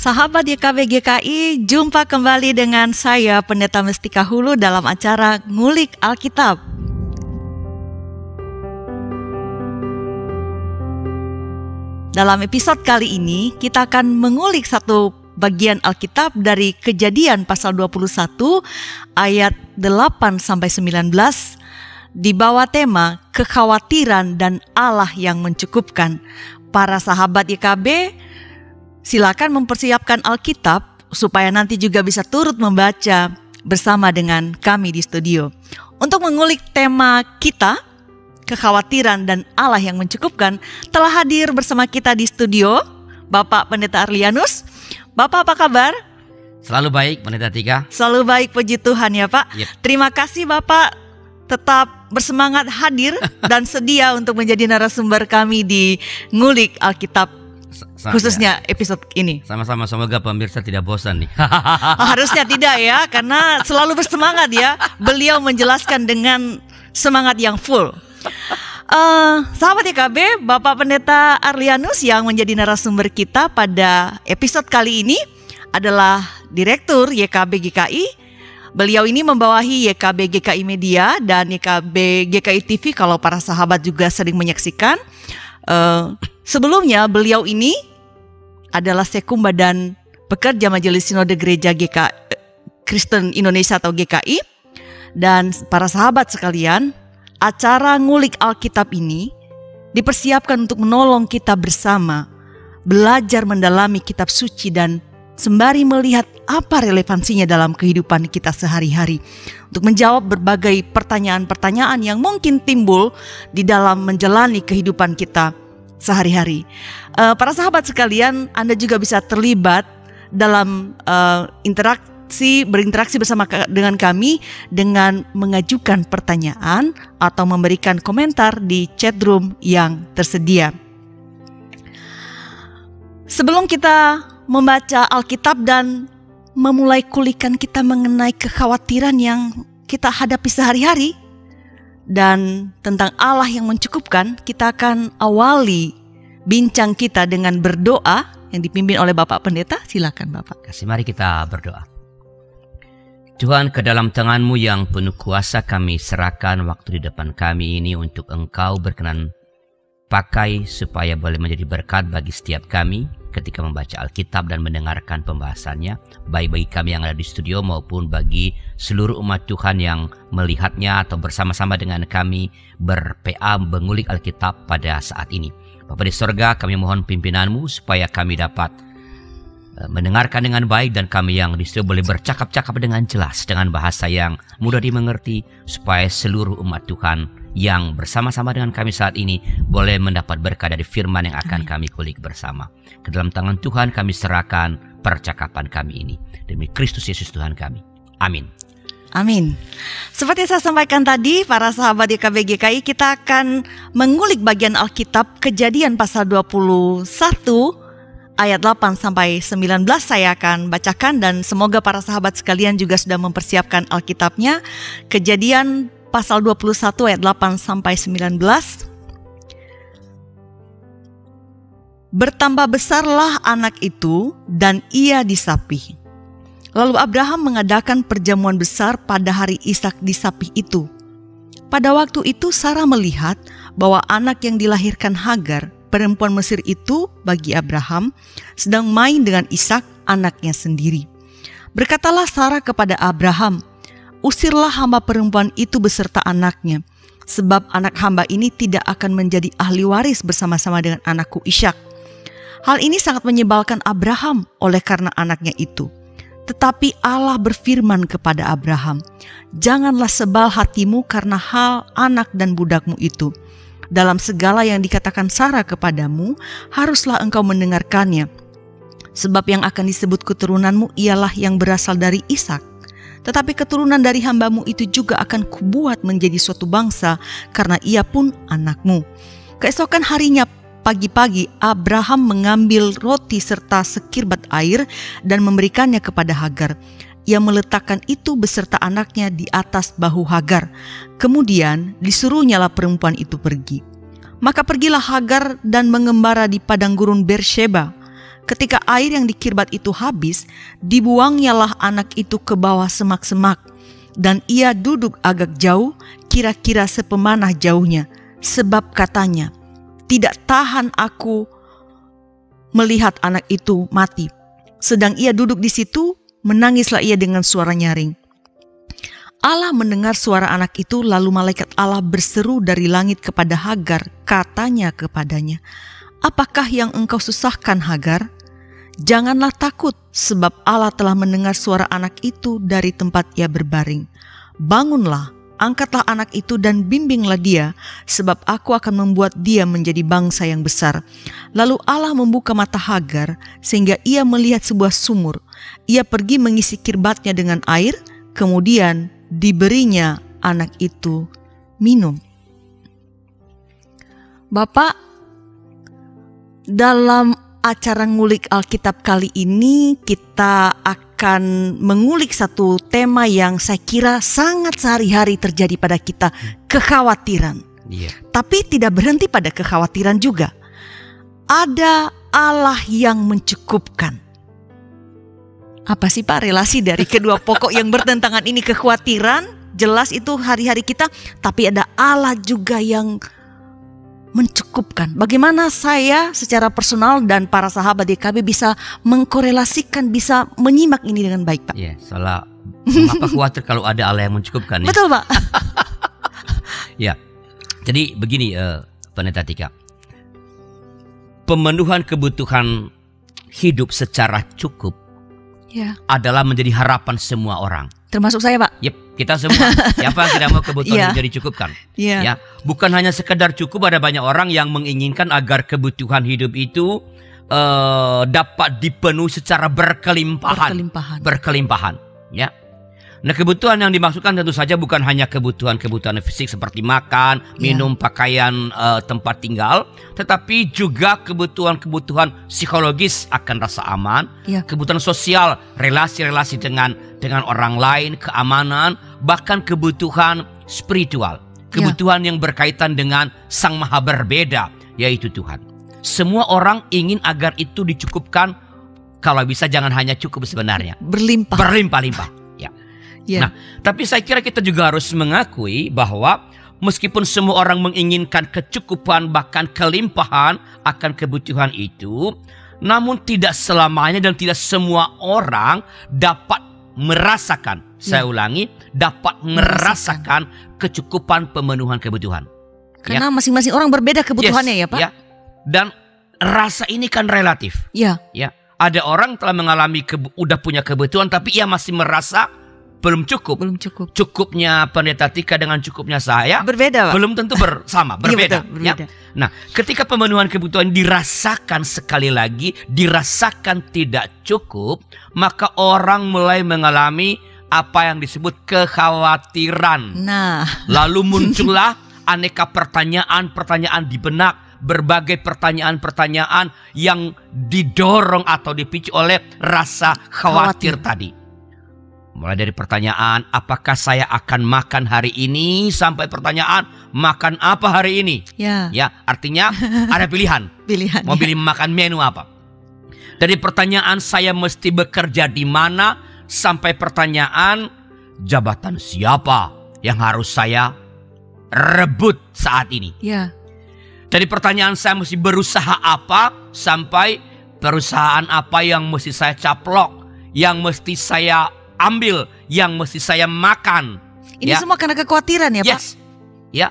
Sahabat YKB GKI, jumpa kembali dengan saya Pendeta Mestika Hulu dalam acara Ngulik Alkitab. Dalam episode kali ini, kita akan mengulik satu bagian Alkitab dari Kejadian pasal 21 ayat 8 sampai 19 di bawah tema kekhawatiran dan Allah yang mencukupkan. Para sahabat YKB Silakan mempersiapkan Alkitab supaya nanti juga bisa turut membaca bersama dengan kami di studio. Untuk mengulik tema kita, kekhawatiran dan Allah yang mencukupkan, telah hadir bersama kita di studio Bapak Pendeta Arlianus. Bapak apa kabar? Selalu baik Pendeta Tiga. Selalu baik puji Tuhan ya Pak. Yep. Terima kasih Bapak tetap bersemangat hadir dan sedia untuk menjadi narasumber kami di Ngulik Alkitab Sa- khususnya episode ini. ya, sama-sama semoga pemirsa tidak bosan nih. Oh, harusnya tidak ya, karena selalu bersemangat ya. Beliau menjelaskan dengan semangat yang full. Eh, sahabat YKB, Bapak Pendeta Arlianus yang menjadi narasumber kita pada episode kali ini adalah Direktur YKB GKI. Beliau ini membawahi YKB GKI Media dan YKB GKI TV kalau para sahabat juga sering menyaksikan. Eh, sebelumnya beliau ini adalah Sekum Badan Pekerja Majelis Sinode Gereja GK eh, Kristen Indonesia atau GKI dan para sahabat sekalian, acara ngulik Alkitab ini dipersiapkan untuk menolong kita bersama belajar mendalami kitab suci dan sembari melihat apa relevansinya dalam kehidupan kita sehari-hari untuk menjawab berbagai pertanyaan-pertanyaan yang mungkin timbul di dalam menjalani kehidupan kita sehari-hari. Eh, para sahabat sekalian, Anda juga bisa terlibat dalam eh, interaksi berinteraksi bersama dengan kami dengan mengajukan pertanyaan atau memberikan komentar di chat room yang tersedia. Sebelum kita membaca Alkitab dan memulai kulikan kita mengenai kekhawatiran yang kita hadapi sehari-hari dan tentang Allah yang mencukupkan, kita akan awali bincang kita dengan berdoa yang dipimpin oleh Bapak Pendeta. Silakan Bapak. Kasih mari kita berdoa. Tuhan ke dalam tanganmu yang penuh kuasa kami serahkan waktu di depan kami ini untuk engkau berkenan pakai supaya boleh menjadi berkat bagi setiap kami ketika membaca Alkitab dan mendengarkan pembahasannya baik bagi kami yang ada di studio maupun bagi seluruh umat Tuhan yang melihatnya atau bersama-sama dengan kami ber-PA mengulik Alkitab pada saat ini. Bapa di sorga kami mohon pimpinanmu supaya kami dapat mendengarkan dengan baik dan kami yang di studio boleh bercakap-cakap dengan jelas dengan bahasa yang mudah dimengerti supaya seluruh umat Tuhan yang bersama-sama dengan kami saat ini boleh mendapat berkah dari firman yang akan kami kulik bersama. Ke dalam tangan Tuhan kami serahkan percakapan kami ini. Demi Kristus Yesus Tuhan kami. Amin. Amin. Seperti saya sampaikan tadi, para sahabat YKB GKI, kita akan mengulik bagian Alkitab Kejadian pasal 21 ayat 8 sampai 19 saya akan bacakan dan semoga para sahabat sekalian juga sudah mempersiapkan Alkitabnya. Kejadian pasal 21 ayat 8 sampai 19. Bertambah besarlah anak itu dan ia disapi. Lalu Abraham mengadakan perjamuan besar pada hari Ishak disapih itu. Pada waktu itu Sarah melihat bahwa anak yang dilahirkan Hagar, perempuan Mesir itu bagi Abraham, sedang main dengan Ishak anaknya sendiri. Berkatalah Sarah kepada Abraham, "Usirlah hamba perempuan itu beserta anaknya, sebab anak hamba ini tidak akan menjadi ahli waris bersama-sama dengan anakku Ishak." Hal ini sangat menyebalkan Abraham oleh karena anaknya itu. Tetapi Allah berfirman kepada Abraham, "Janganlah sebal hatimu karena hal anak dan budakmu itu. Dalam segala yang dikatakan Sarah kepadamu, haruslah engkau mendengarkannya. Sebab yang akan disebut keturunanmu ialah yang berasal dari Ishak. Tetapi keturunan dari hambamu itu juga akan kubuat menjadi suatu bangsa, karena ia pun anakmu." Keesokan harinya Pagi-pagi Abraham mengambil roti serta sekirbat air dan memberikannya kepada Hagar. Ia meletakkan itu beserta anaknya di atas bahu Hagar. Kemudian disuruhnyalah perempuan itu pergi. Maka pergilah Hagar dan mengembara di padang gurun Bersheba. ketika air yang dikirbat itu habis, dibuangnyalah anak itu ke bawah semak-semak, dan ia duduk agak jauh, kira-kira sepemanah jauhnya, sebab katanya, "Tidak tahan aku melihat anak itu mati." Sedang ia duduk di situ, menangislah ia dengan suara nyaring. Allah mendengar suara anak itu, lalu malaikat Allah berseru dari langit kepada Hagar, katanya kepadanya, "Apakah yang engkau susahkan, Hagar? Janganlah takut, sebab Allah telah mendengar suara anak itu dari tempat ia berbaring. Bangunlah, angkatlah anak itu dan bimbinglah dia, sebab aku akan membuat dia menjadi bangsa yang besar." Lalu Allah membuka mata Hagar, sehingga ia melihat sebuah sumur. Ia pergi mengisi kirbatnya dengan air, kemudian diberinya anak itu minum. Bapak, dalam acara ngulik Alkitab kali ini kita akan mengulik satu tema yang saya kira sangat sehari-hari terjadi pada kita, kekhawatiran. Iya. Tapi tidak berhenti pada kekhawatiran juga. Ada Allah yang mencukupkan. Apa sih Pak relasi dari kedua pokok yang bertentangan ini kekhawatiran? Jelas itu hari-hari kita, tapi ada Allah juga yang mencukupkan. Bagaimana saya secara personal dan para sahabat DKB bisa mengkorelasikan, bisa menyimak ini dengan baik Pak? Iya, soalnya mengapa khawatir kalau ada Allah yang mencukupkan ya? Betul Pak. Ya. Jadi begini eh Pendeta Tika. Pemenuhan kebutuhan hidup secara cukup ya. adalah menjadi harapan semua orang. Termasuk saya Pak. Yep, kita semua. Siapa yang tidak mau kebutuhan Iya. hidup dicukupkan? Iya. Ya, bukan hanya sekedar cukup ada banyak orang yang menginginkan agar kebutuhan hidup itu eh, dapat dipenuhi secara berkelimpahan. Berkelimpahan. Berkelimpahan, ya. Nah, kebutuhan yang dimaksudkan tentu saja bukan hanya kebutuhan-kebutuhan fisik seperti makan, Ya. minum, pakaian, eh, tempat tinggal, tetapi juga kebutuhan-kebutuhan psikologis akan rasa aman, Ya. kebutuhan sosial, relasi-relasi dengan dengan orang lain, keamanan, bahkan kebutuhan spiritual, kebutuhan yang berkaitan dengan Sang Maha Berbeda, yaitu Tuhan. Semua orang ingin agar itu dicukupkan, kalau bisa jangan hanya cukup sebenarnya, Berlimpah. berlimpah-limpah. Ya. Ya. Nah, tapi saya kira kita juga harus mengakui bahwa meskipun semua orang menginginkan kecukupan bahkan kelimpahan akan kebutuhan itu, namun tidak selamanya dan tidak semua orang dapat merasakan. Saya ulangi, dapat merasakan kecukupan pemenuhan kebutuhan. Karena masing-masing orang berbeda kebutuhannya Yes, ya Pak. ya. Dan rasa ini kan relatif. Ya. Ya, ada orang telah mengalami udah punya kebutuhan tapi ia masih merasa belum cukup. Belum cukup. Cukupnya pendeta Tika dengan cukupnya saya Berbeda Pak. belum tentu bersama, Iya, berbeda. betul, ya. berbeda. Nah, ketika pemenuhan kebutuhan dirasakan sekali lagi, dirasakan tidak cukup, maka orang mulai mengalami apa yang disebut kekhawatiran. Nah, Lalu muncullah aneka pertanyaan-pertanyaan di benak, berbagai pertanyaan-pertanyaan yang didorong atau dipicu oleh rasa khawatir, Khawatir. tadi. Mulai dari pertanyaan, apakah saya akan makan hari ini sampai pertanyaan, makan apa hari ini? ya Ya, artinya ada pilihan. pilihan. Mau pilih makan menu apa? Dari pertanyaan saya mesti bekerja di mana sampai pertanyaan jabatan siapa yang harus saya rebut saat ini. Ya, Dari pertanyaan saya mesti berusaha apa sampai perusahaan apa yang mesti saya caplok, yang mesti saya ambil, yang mesti saya makan. ini Ya. semua karena kekhawatiran ya Pak. Yes. Ya.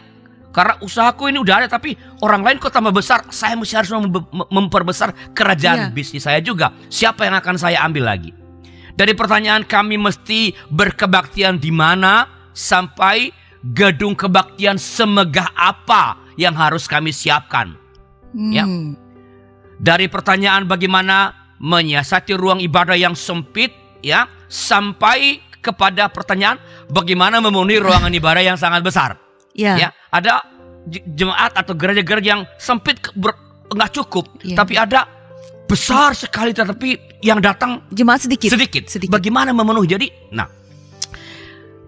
Karena usahaku ini udah ada tapi orang lain kok tambah besar, saya mesti harus mem- memperbesar kerajaan Iya. bisnis saya juga. Siapa yang akan saya ambil lagi? Dari pertanyaan kami mesti berkebaktian di mana sampai gedung kebaktian semegah apa yang harus kami siapkan? Ya. Hmm. Dari pertanyaan bagaimana menyiasati ruang ibadah yang sempit ya sampai kepada pertanyaan bagaimana memenuhi ruangan ibadah yang sangat besar. Ya. Ya, ada jemaat atau gereja-gereja yang sempit ber- nggak cukup, Iya. tapi ada besar sekali tetapi yang datang Jemaat sedikit. sedikit. Sedikit. Bagaimana memenuhi? Jadi, nah,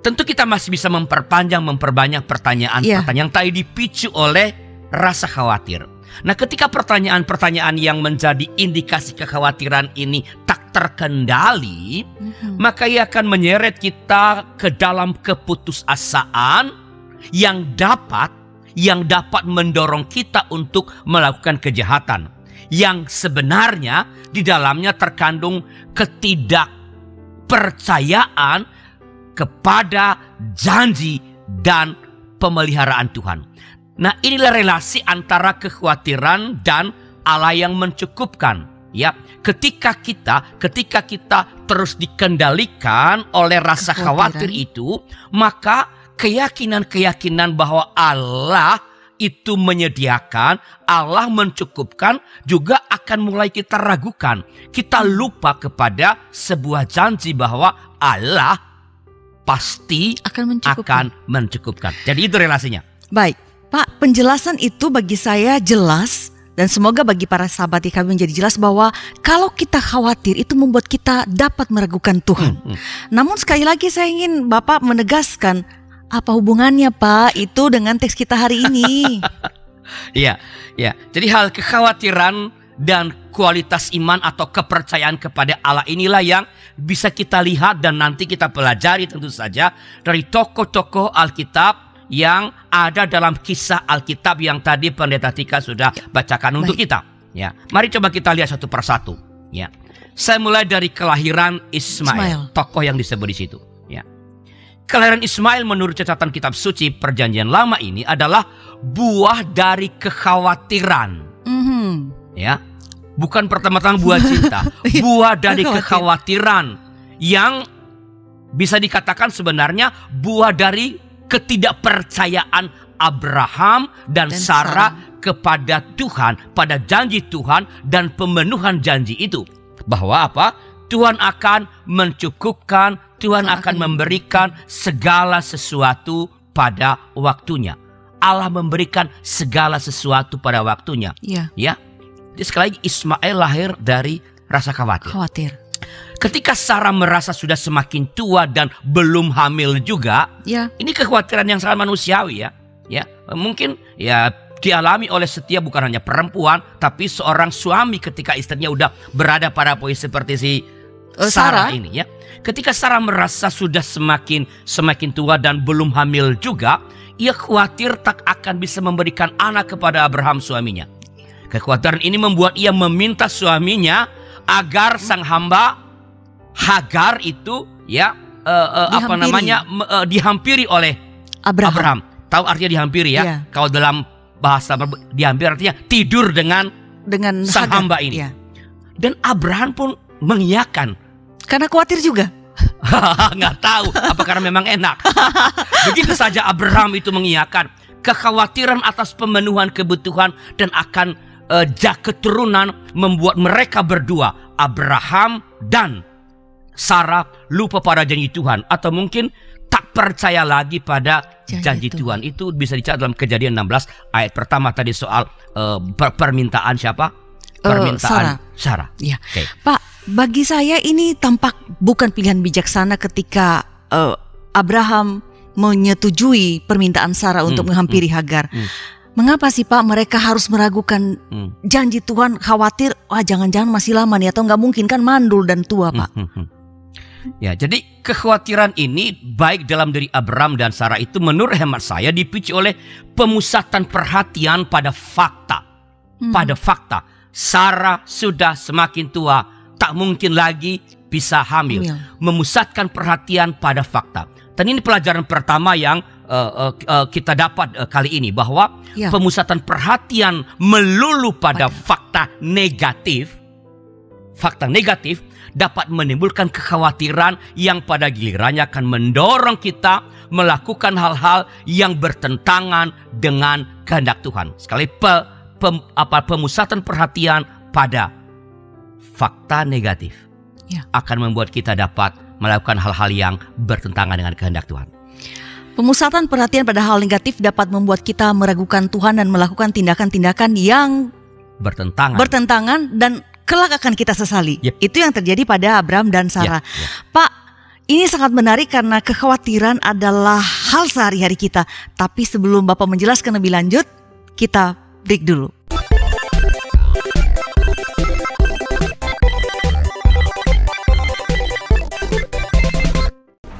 tentu kita masih bisa memperpanjang, memperbanyak pertanyaan-pertanyaan yang tadi dipicu oleh rasa khawatir. Nah, ketika pertanyaan-pertanyaan yang menjadi indikasi kekhawatiran ini tak terkendali, Mhm. maka ia akan menyeret kita ke dalam keputusasaan yang dapat yang dapat mendorong kita untuk melakukan kejahatan yang sebenarnya di dalamnya terkandung ketidakpercayaan kepada janji dan pemeliharaan Tuhan. Nah, inilah relasi antara kekhawatiran dan Allah yang mencukupkan. Ya, ketika kita ketika kita terus dikendalikan oleh rasa khawatir itu, maka keyakinan-keyakinan bahwa Allah itu menyediakan, Allah mencukupkan juga akan mulai kita ragukan. Kita lupa kepada sebuah janji bahwa Allah pasti akan mencukupkan. akan mencukupkan. Jadi itu relasinya. Baik, Pak, penjelasan itu bagi saya jelas dan semoga bagi para sahabat kami menjadi jelas bahwa kalau kita khawatir itu membuat kita dapat meragukan Tuhan. Hmm, hmm. Namun sekali lagi saya ingin Bapak menegaskan apa hubungannya Pak itu dengan teks kita hari ini? Iya, ya. Jadi hal kekhawatiran dan kualitas iman atau kepercayaan kepada Allah inilah yang bisa kita lihat dan nanti kita pelajari tentu saja dari tokoh-tokoh Alkitab yang ada dalam kisah Alkitab yang tadi Pendeta Tika sudah bacakan untuk kita. Ya, mari coba kita lihat satu persatu. Ya, saya mulai dari kelahiran Ismail, Ismail. tokoh yang disebut di situ. Ya, kelahiran Ismail menurut catatan Kitab Suci Perjanjian Lama ini adalah buah dari kekhawatiran Mhm. ya bukan pertama-tama buah cinta buah dari kekhawatiran yang bisa dikatakan sebenarnya buah dari ketidakpercayaan Abraham dan, Dan Sarah kepada Tuhan pada janji Tuhan dan pemenuhan janji itu. Bahwa apa? Tuhan akan mencukupkan Tuhan akan memberikan segala sesuatu pada waktunya. Allah memberikan segala sesuatu pada waktunya. Iya, Ya, jadi sekali lagi Ismail lahir dari rasa khawatir. khawatir. Ketika Sarah merasa sudah semakin tua dan belum hamil juga, Ya, ini kekhawatiran yang sangat manusiawi ya. Ya, mungkin ya dialami oleh setiap bukan hanya perempuan, tapi seorang suami ketika istrinya udah berada pada posisi seperti si Eh, Sarah Sarah. ini ya. Ketika Sarah merasa sudah semakin semakin tua dan belum hamil juga, ia khawatir tak akan bisa memberikan anak kepada Abraham suaminya. Kekhawatiran ini membuat ia meminta suaminya agar sang hamba Hagar itu ya eh, eh, apa namanya eh, dihampiri oleh Abraham. Abraham. Tahu artinya dihampiri ya? Iya. Kalau dalam bahasa dihampiri artinya tidur dengan dengan sang Hagar. hamba ini. Ya. dan Abraham pun mengiyakan. Karena khawatir juga. nggak tahu apa karena memang enak. Begitu saja Abraham itu mengiyakan kekhawatiran atas pemenuhan kebutuhan dan akan eh, keturunan membuat mereka berdua Abraham dan Sarah lupa pada janji Tuhan atau mungkin tak percaya lagi pada Janji janji, Tuhan. Tuhan. Itu bisa dicatat dalam Kejadian 16 ayat pertama tadi soal eh, per- permintaan siapa? Eh, Permintaan Sarah. Sarah. Ya. Oke. Pak, bagi saya ini tampak bukan pilihan bijaksana ketika eh, Abraham menyetujui permintaan Sarah untuk Hmm, menghampiri Hagar. hmm. Mengapa sih Pak mereka harus meragukan Hmm. janji Tuhan khawatir wah jangan-jangan masih lama nih atau nggak mungkin kan mandul dan tua Pak. Hmm, hmm, hmm. Ya, jadi kekhawatiran ini baik dalam diri Abraham dan Sarah itu menurut hemat saya dipicu oleh pemusatan perhatian pada fakta. Hmm. Pada fakta, Sarah sudah semakin tua, tak mungkin lagi bisa hamil. Hamil. Memusatkan perhatian pada fakta. Dan ini pelajaran pertama yang eh, eh, kita dapat eh, kali ini bahwa Ya. pemusatan perhatian melulu pada Pada. fakta negatif fakta negatif dapat menimbulkan kekhawatiran yang pada gilirannya akan mendorong kita melakukan hal-hal yang bertentangan dengan kehendak Tuhan. Sekali pe- pem- apa pemusatan perhatian pada fakta negatif Ya. akan membuat kita dapat melakukan hal-hal yang bertentangan dengan kehendak Tuhan. Pemusatan perhatian pada hal negatif dapat membuat kita meragukan Tuhan dan melakukan tindakan-tindakan yang bertentangan. Bertentangan dan kelak akan kita sesali. Yep. Itu yang terjadi pada Abraham dan Sarah. Yep, yep. Pak, ini sangat menarik karena kekhawatiran adalah hal sehari-hari kita. Tapi sebelum Bapak menjelaskan lebih lanjut, kita break dulu.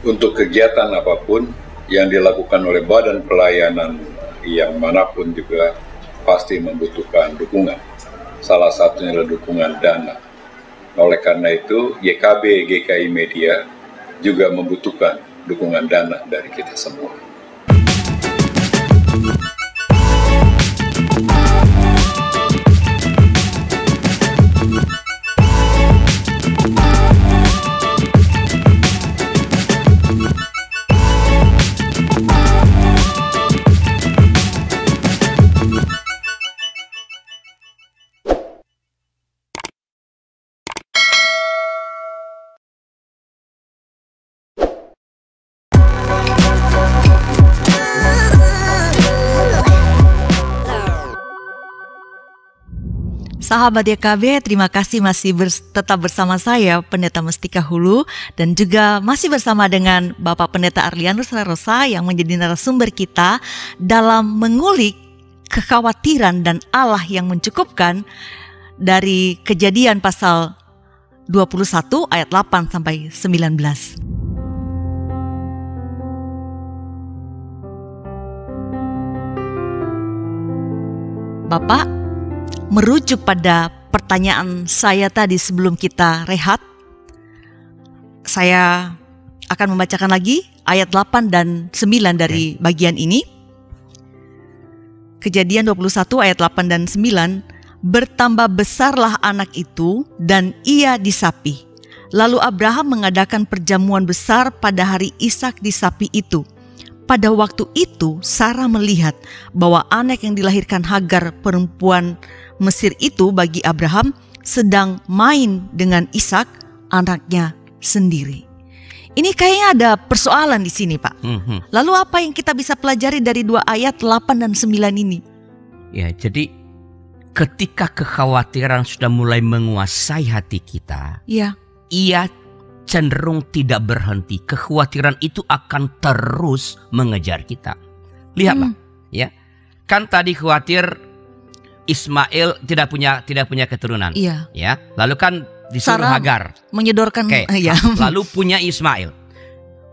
Untuk kegiatan apa pun yang dilakukan oleh badan pelayanan yang mana pun juga pasti membutuhkan dukungan. Salah satunya adalah dukungan dana. Oleh karena itu, YKB GKI Media juga membutuhkan dukungan dana dari kita semua. Sahabat YKB, terima kasih masih bers tetap bersama saya, Pendeta Mestika Hulu, dan juga masih bersama dengan Bapak Pendeta Arlianus Rosa yang menjadi narasumber kita dalam mengulik kekhawatiran dan Allah yang mencukupkan dari kejadian pasal 21 ayat 8 sampai 19. Bapak, merujuk pada pertanyaan saya tadi sebelum kita rehat, saya akan membacakan lagi ayat 8 dan 9 dari bagian ini. Kejadian 21 ayat 8 dan 9, bertambah besarlah anak itu dan ia disapi. Lalu Abraham mengadakan perjamuan besar pada hari Ishak disapi itu. Pada waktu itu Sarah melihat bahwa anak yang dilahirkan Hagar perempuan Mesir itu bagi Abraham sedang main dengan Ishak anaknya sendiri. Ini kayaknya ada persoalan di sini, Pak. Mhm. Lalu apa yang kita bisa pelajari dari dua ayat 8 dan 9 ini? Ya, jadi ketika kekhawatiran sudah mulai menguasai hati kita, Ya, ia cenderung tidak berhenti. Kekhawatiran itu akan terus mengejar kita. Lihatlah, ya. Kan tadi khawatir Ismail tidak punya tidak punya keturunan, iya. ya. Lalu kan disuruh Sarah Hagar. Menyodorkan Oke, ya. lalu punya Ismail.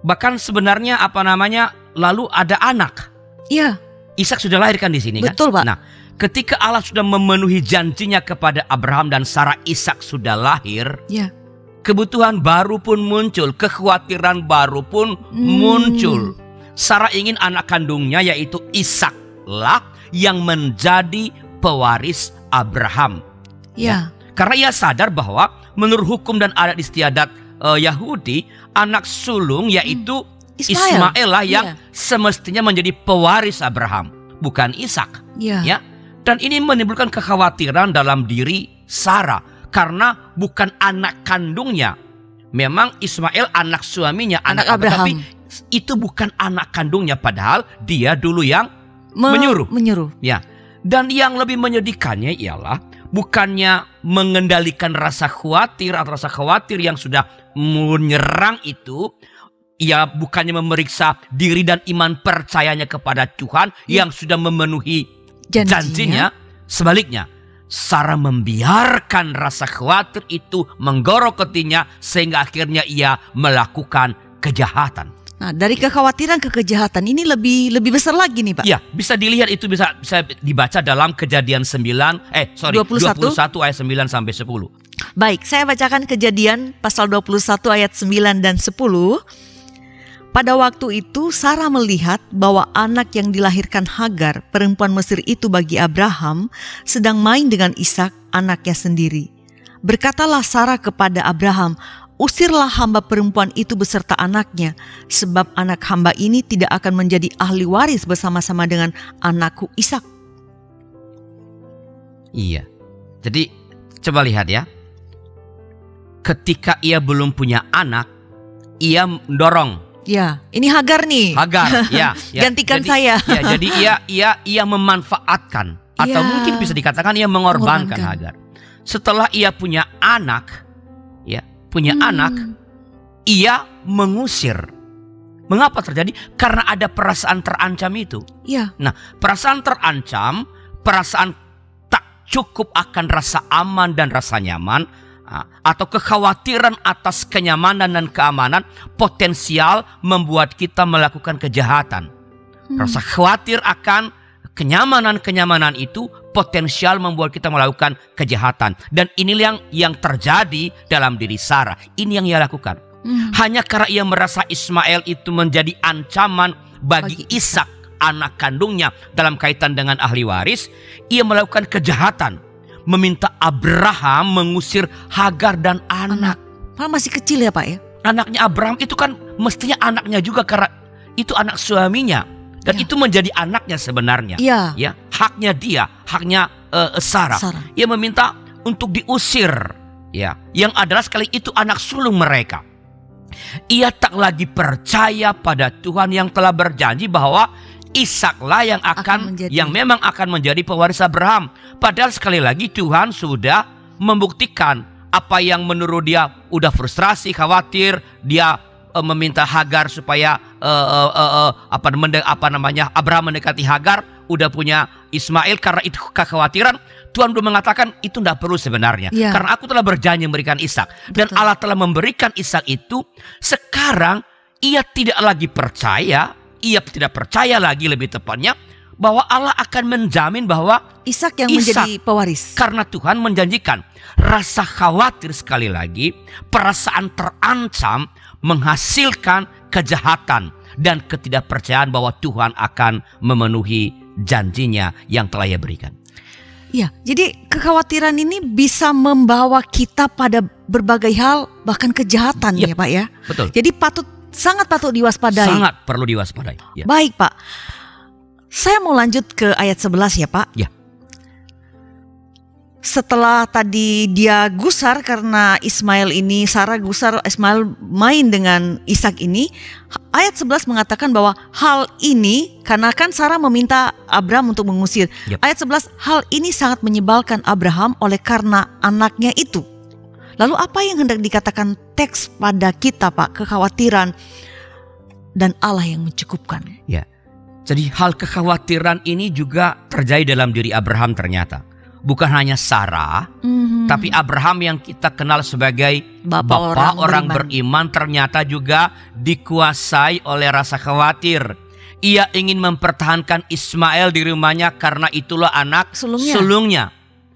Bahkan sebenarnya apa namanya? Lalu ada anak. Iya, Ishak sudah lahirkan di sini Betul, Pak. kan? Nah, ketika Allah sudah memenuhi janjinya kepada Abraham dan Sarah Ishak sudah lahir, iya. kebutuhan baru pun muncul, kekhawatiran baru pun Hmm. muncul. Sarah ingin anak kandungnya yaitu Ishak lah yang menjadi pewaris Abraham. Iya. Karena ia sadar bahwa menurut hukum dan adat istiadat eh, Yahudi, anak sulung yaitu Ismail. Ismail lah yang Iya. semestinya menjadi pewaris Abraham, bukan Ishak. Iya. Ya. Dan ini menimbulkan kekhawatiran dalam diri Sarah karena bukan anak kandungnya. Memang Ismail anak suaminya, Anak anak, Abraham. tapi itu bukan anak kandungnya padahal dia dulu yang Me- menyuruh. Menyuruh. ya. Dan yang lebih menyedihkannya ialah bukannya mengendalikan rasa khawatir atau rasa khawatir yang sudah menyerang itu ia bukannya memeriksa diri dan iman percayanya kepada Tuhan yang sudah memenuhi Janjinya. janjinya. Sebaliknya, Sarah membiarkan rasa khawatir itu menggoroketinya sehingga akhirnya ia melakukan kejahatan. Nah, dari kekhawatiran ke kejahatan ini lebih lebih besar lagi nih, Pak. Ya, bisa dilihat itu bisa bisa dibaca dalam Kejadian 9 eh sorry 21. 21 ayat 9 sampai 10. Baik, saya bacakan kejadian pasal 21 ayat 9 dan 10. Pada waktu itu Sarah melihat bahwa anak yang dilahirkan Hagar, perempuan Mesir itu bagi Abraham, sedang main dengan Ishak, anaknya sendiri. Berkatalah Sarah kepada Abraham, Usirlah hamba perempuan itu beserta anaknya, sebab anak hamba ini tidak akan menjadi ahli waris bersama-sama dengan anakku Ishak. Iya. Jadi coba lihat ya. Ketika ia belum punya anak, ia mendorong Ya, ini Hagar nih. Hagar, ya, ya. Gantikan Jadi- saya. Ya, jadi ia ia ia memanfaatkan atau Ya. mungkin bisa dikatakan ia mengorbankan Mengorbankan. Hagar. Setelah ia punya anak, ya, punya Hmm. anak, ia mengusir. Mengapa terjadi? Karena ada perasaan terancam itu. Ya, Nah, perasaan terancam, perasaan tak cukup akan rasa aman dan rasa nyaman, ah, atau kekhawatiran atas kenyamanan dan keamanan potensial membuat kita melakukan kejahatan. Hmm. Rasa khawatir akan kenyamanan-kenyamanan itu potensial membuat kita melakukan kejahatan. Dan inilah yang yang terjadi dalam diri Sarah. Ini yang ia lakukan. Hmm. Hanya karena ia merasa Ismail itu menjadi ancaman bagi, Bagi Ishak anak kandungnya dalam kaitan dengan ahli waris, ia melakukan kejahatan, meminta Abraham mengusir Hagar dan anak. Padahal masih kecil ya Pak ya? Anaknya Abraham itu kan mestinya anaknya juga karena itu anak suaminya dan Ya. itu menjadi anaknya sebenarnya. Iya. Ya, haknya dia, haknya eh, Sarah. Sarah. Ia meminta untuk diusir. Ya, yang adalah sekali itu anak sulung mereka. Ia tak lagi percaya pada Tuhan yang telah berjanji bahwa Ishaklah yang akan, Akan menjadi- yang memang akan menjadi pewaris Abraham. Padahal sekali lagi Tuhan sudah membuktikan apa yang menurut dia udah frustrasi, khawatir, dia eh, meminta Hagar supaya eh, eh, eh, eh, apa, mende- apa namanya Abraham mendekati Hagar, udah punya Ismail karena itu kekhawatiran. Tuhan sudah mengatakan itu tidak perlu sebenarnya, Iya. karena aku telah berjanji memberikan Ishak dan. Allah telah memberikan Ishak itu. Sekarang ia tidak lagi percaya, ia tidak percaya lagi lebih tepatnya bahwa Allah akan menjamin bahwa Ishak yang Ishak. menjadi pewaris. karena Tuhan menjanjikan rasa khawatir sekali lagi, perasaan terancam menghasilkan kejahatan dan ketidakpercayaan bahwa Tuhan akan memenuhi janjinya yang telah ia berikan. Iya, jadi kekhawatiran ini bisa membawa kita pada berbagai hal, bahkan kejahatan Yep. ya Pak ya. Betul. Jadi patut sangat patut diwaspadai. Sangat perlu diwaspadai. Ya. Baik Pak, saya mau lanjut ke ayat 11 ya Pak. Ya. Setelah tadi dia gusar karena Ismail ini, Sarah gusar Ismail main dengan Ishak ini. Ayat 11 mengatakan bahwa hal ini, karena kan Sarah meminta Abraham untuk mengusir. Yap. Ayat 11, hal ini sangat menyebalkan Abraham oleh karena anaknya itu. Lalu apa yang hendak dikatakan teks pada kita Pak? Kekhawatiran dan Allah yang mencukupkan. Jadi hal kekhawatiran ini juga terjadi dalam diri Abraham ternyata. Bukan hanya Sarah, Mhm. tapi Abraham yang kita kenal sebagai Bapak Bapak orang orang, beriman. beriman. ternyata juga dikuasai oleh rasa khawatir. Ia ingin mempertahankan Ismail di rumahnya karena itulah anak Sulungnya. sulungnya.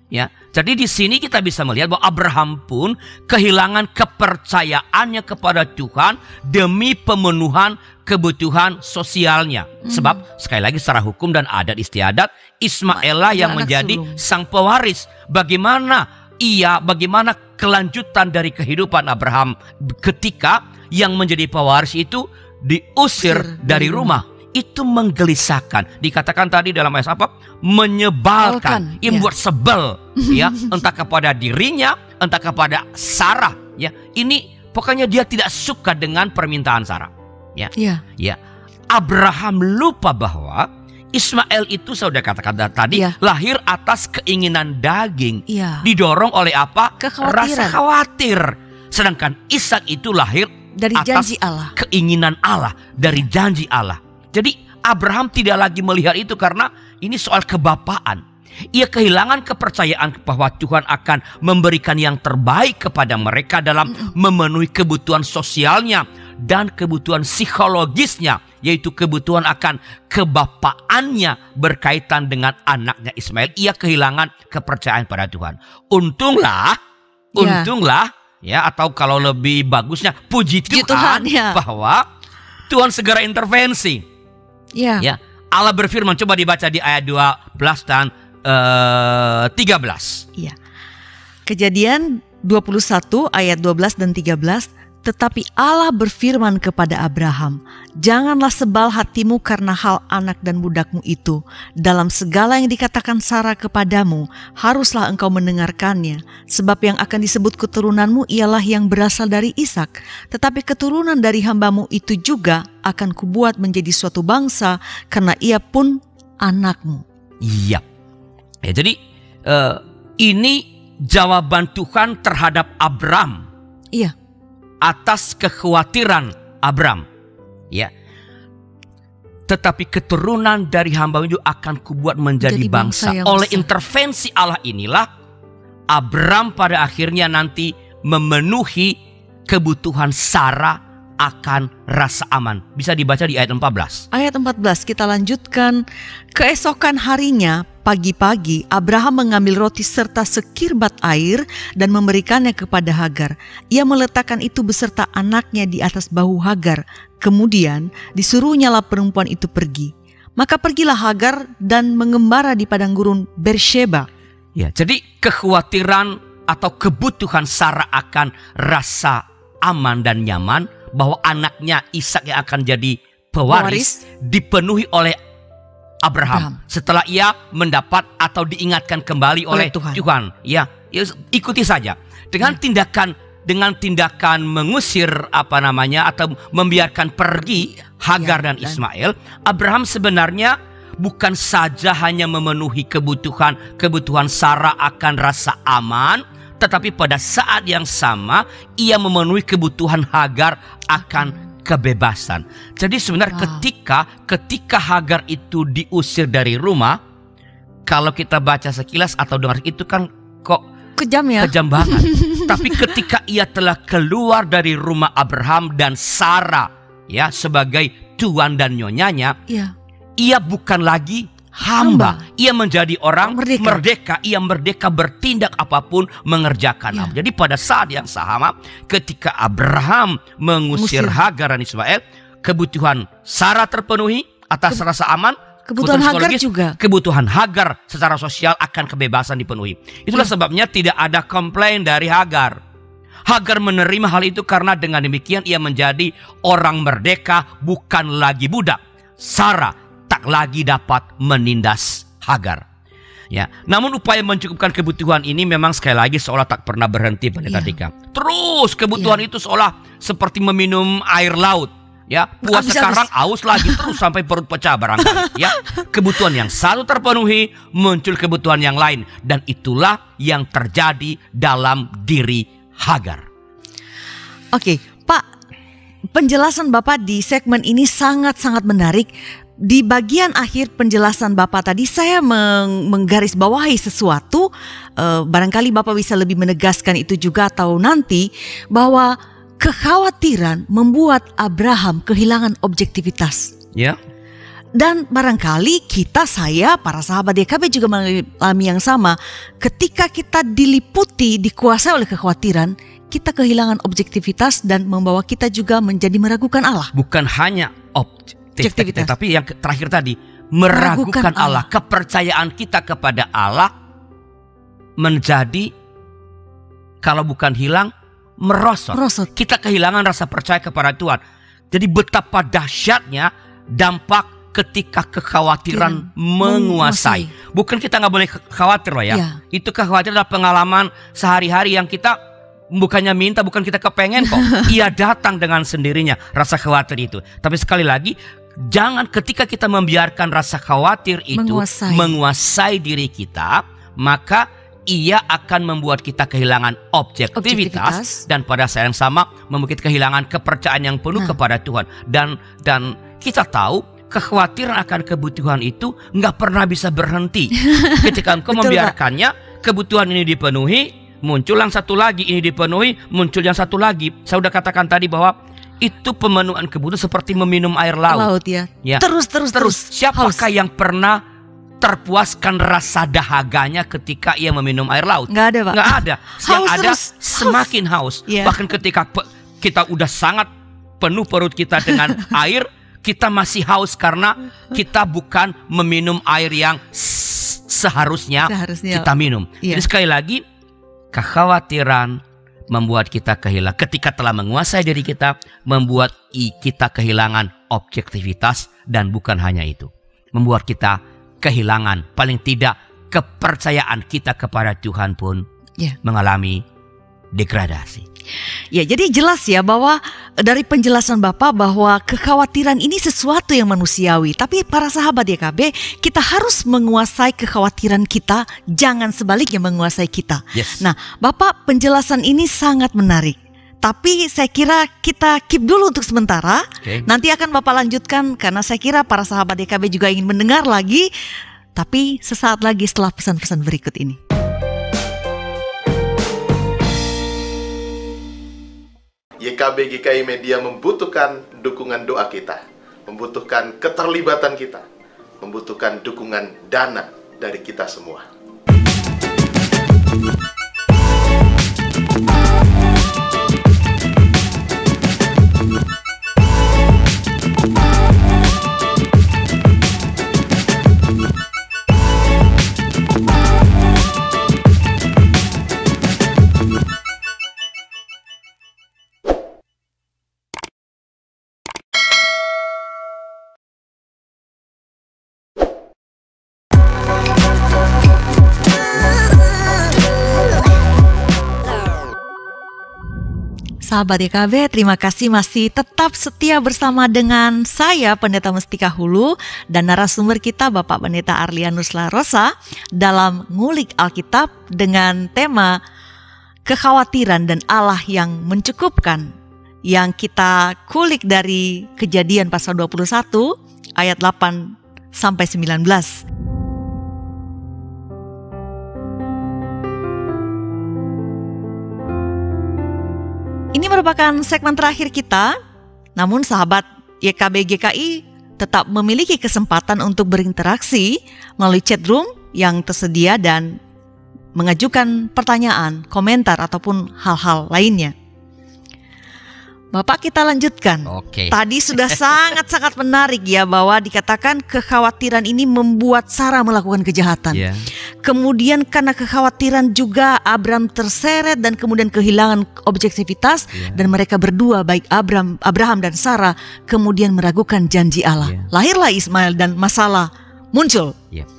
Ya, jadi di sini kita bisa melihat bahwa Abraham pun kehilangan kepercayaannya kepada Tuhan demi pemenuhan kebutuhan sosialnya. Hmm. Sebab sekali lagi secara hukum dan adat istiadat Ismail lah yang menjadi sulung. sang pewaris. Bagaimana ia, bagaimana kelanjutan dari kehidupan Abraham ketika yang menjadi pewaris itu diusir Usir dari dari rumah. Itu menggelisahkan. Dikatakan tadi dalam ayat apa? Menyebalkan, yang ya. membuat sebel, ya, entah kepada dirinya, entah kepada Sarah, ya. Ini pokoknya dia tidak suka dengan permintaan Sarah. Iya. Ya, Abraham lupa bahwa Ismail itu saya sudah katakan tadi Iya. lahir atas keinginan daging, Iya. didorong oleh apa? Rasa khawatir. Sedangkan Ishak itu lahir Dari atas janji Allah. keinginan Allah, dari janji Allah. Jadi Abraham tidak lagi melihat itu karena ini soal kebapaan. Ia kehilangan kepercayaan bahwa Tuhan akan memberikan yang terbaik kepada mereka dalam memenuhi kebutuhan sosialnya dan kebutuhan psikologisnya, yaitu kebutuhan akan kebapaannya berkaitan dengan anaknya Ismail. Ia kehilangan kepercayaan pada Tuhan. Untunglah, Ya. untunglah ya atau kalau lebih bagusnya puji Puji Tuhan, Tuhan, ya. bahwa Tuhan segera intervensi. Iya. Ya, Allah berfirman coba dibaca di ayat 12 dan eh, 13. Iya. Kejadian 21 ayat 12 dan 13 tetapi Allah berfirman kepada Abraham, "Janganlah sebal hatimu karena hal anak dan budakmu itu. Dalam segala yang dikatakan Sarah kepadamu, haruslah engkau mendengarkannya, sebab yang akan disebut keturunanmu ialah yang berasal dari Ishak. Tetapi keturunan dari hambamu itu juga akan kubuat menjadi suatu bangsa, karena ia pun anakmu." Iya. Ya, jadi eh, ini jawaban Tuhan terhadap Abram Iya. Atas kekhawatiran Abram. Ya. Tetapi keturunan dari hamba itu akan kubuat menjadi Menjadi bangsa bangsa. Oleh besar. intervensi Allah inilah Abram pada akhirnya nanti memenuhi kebutuhan Sarah akan rasa aman. Bisa dibaca di ayat 14. Ayat 14 kita lanjutkan. Keesokan harinya, pagi-pagi, Abraham mengambil roti serta sekirbat air dan memberikannya kepada Hagar. Ia meletakkan itu beserta anaknya di atas bahu Hagar. Kemudian disuruhnyalah perempuan itu pergi. Maka pergilah Hagar dan mengembara di padang gurun Bersheba. Ya, jadi kekhawatiran atau kebutuhan Sarah akan rasa aman dan nyaman bahwa anaknya Ishak yang akan jadi pewaris, dipenuhi oleh Abraham, Abraham. setelah ia mendapat atau diingatkan kembali oleh, Oleh Tuhan. Tuhan. Ya, ya, ikuti saja dengan tindakan dengan tindakan mengusir apa namanya atau membiarkan pergi Hagar Ya, dan Ismail, Abraham sebenarnya bukan saja hanya memenuhi kebutuhan kebutuhan Sarah akan rasa aman, tetapi pada saat yang sama ia memenuhi kebutuhan Hagar akan kebebasan. Jadi sebenarnya Wow. ketika ketika Hagar itu diusir dari rumah, kalau kita baca sekilas atau dengar itu kan kok Kejam ya? kejam banget. Tapi ketika ia telah keluar dari rumah Abraham dan Sarah ya sebagai tuan dan nyonyanya, Iya. ia bukan lagi hamba. Ia menjadi orang Merdeka. merdeka. Ia merdeka bertindak apa pun mengerjakan. Ya. apa. Jadi pada saat yang sama ketika Abraham mengusir Mengusir. Hagar dan Ismail, kebutuhan Sarah terpenuhi atas rasa aman, Kebutuhan Hagar juga. kebutuhan Hagar secara sosial akan kebebasan dipenuhi. Itulah Ya. sebabnya tidak ada komplain dari Hagar. Hagar menerima hal itu karena dengan demikian ia menjadi orang merdeka bukan lagi budak. Sarah tak lagi dapat menindas Hagar. Ya, namun upaya mencukupkan kebutuhan ini memang sekali lagi seolah tak pernah berhenti pendeta Iya. Dika. Terus kebutuhan itu seolah seperti meminum air laut. Ya, puas Habis-habis. sekarang aus lagi terus sampai perut pecah barangkali. Ya, kebutuhan yang selalu terpenuhi muncul kebutuhan yang lain dan itulah yang terjadi dalam diri Hagar. Oke, Pak, penjelasan Bapak di segmen ini sangat-sangat menarik. Di bagian akhir penjelasan Bapak tadi saya meng menggarisbawahi sesuatu, eh, barangkali Bapak bisa lebih menegaskan itu juga atau nanti bahwa kekhawatiran membuat Abraham kehilangan objektivitas. Ya, Dan barangkali kita, saya, para sahabat DKB juga mengalami yang sama. Ketika kita diliputi, dikuasai oleh kekhawatiran, kita kehilangan objektivitas dan membawa kita juga menjadi meragukan Allah. bukan hanya objektivitas, Objektivitas. tapi yang terakhir tadi meragukan Meragukan Allah. Kepercayaan kita kepada Allah menjadi kalau bukan hilang merosot. Merosot. Kita kehilangan rasa percaya kepada Tuhan. Jadi betapa dahsyatnya dampak ketika kekhawatiran Iya, menguasai. Bukan kita nggak boleh khawatir loh ya. Iya. Itu kekhawatiran adalah pengalaman sehari-hari yang kita bukannya minta, bukan kita kepengen kok. Ia datang dengan sendirinya rasa khawatir itu. Tapi sekali lagi jangan ketika kita membiarkan rasa khawatir itu Menguasai. menguasai diri kita, maka ia akan membuat kita kehilangan objektivitas, Objektivitas. dan pada saat yang sama membuat kita kehilangan kepercayaan yang penuh Nah. kepada Tuhan dan dan kita tahu kekhawatiran akan kebutuhan itu nggak pernah bisa berhenti ketika engkau membiarkannya kebutuhan ini dipenuhi muncul yang satu lagi ini dipenuhi muncul yang satu lagi saya sudah katakan tadi bahwa itu pemenuhan kebutuhan seperti meminum air laut, Laut ya. Ya. Terus terus terus terus. siapakah Haus. yang pernah terpuaskan rasa dahaganya ketika ia meminum air laut Nggak ada, Pak. nggak ada yang Haus ada terus, haus. semakin haus Iya. bahkan ketika kita udah sangat penuh perut kita dengan air kita masih haus karena kita bukan meminum air yang seharusnya, Seharusnya. kita minum Iya. jadi sekali lagi kekhawatiran membuat kita kehilangan ketika telah menguasai diri kita membuat kita kehilangan objektivitas dan bukan hanya itu membuat kita kehilangan paling tidak kepercayaan kita kepada Tuhan pun Ya. mengalami degradasi. Ya, jadi jelas ya bahwa dari penjelasan Bapak bahwa kekhawatiran ini sesuatu yang manusiawi. Tapi para sahabat YKB, kita harus menguasai kekhawatiran kita, jangan sebaliknya menguasai kita. Yes. Nah, Bapak penjelasan ini sangat menarik. Tapi saya kira kita keep dulu untuk sementara. Oke. Nanti akan Bapak lanjutkan karena saya kira para sahabat DKB juga ingin mendengar lagi. Tapi sesaat lagi setelah pesan-pesan berikut ini. YKB GKI Media membutuhkan dukungan doa kita, membutuhkan keterlibatan kita, membutuhkan dukungan dana dari kita semua. Sahabat YKB, terima kasih masih tetap setia bersama dengan saya Pendeta Mestika Hulu dan narasumber kita Bapak Pendeta Arlianus Larosa dalam ngulik Alkitab dengan tema kekhawatiran dan Allah yang mencukupkan yang kita kulik dari Kejadian pasal 21 ayat 8 sampai 19. Ini merupakan segmen terakhir kita, namun sahabat YKB GKI tetap memiliki kesempatan untuk berinteraksi melalui chat room yang tersedia dan mengajukan pertanyaan, komentar, ataupun hal-hal lainnya. Bapak kita lanjutkan. Oke. Tadi sudah sangat-sangat menarik ya bahwa dikatakan kekhawatiran ini membuat Sarah melakukan kejahatan. Ya. Kemudian karena kekhawatiran juga Abram terseret dan kemudian kehilangan objektivitas Ya. dan mereka berdua baik Abram, Abraham dan Sarah kemudian meragukan janji Allah. Ya. Lahirlah Ismail dan masalah muncul. Ya.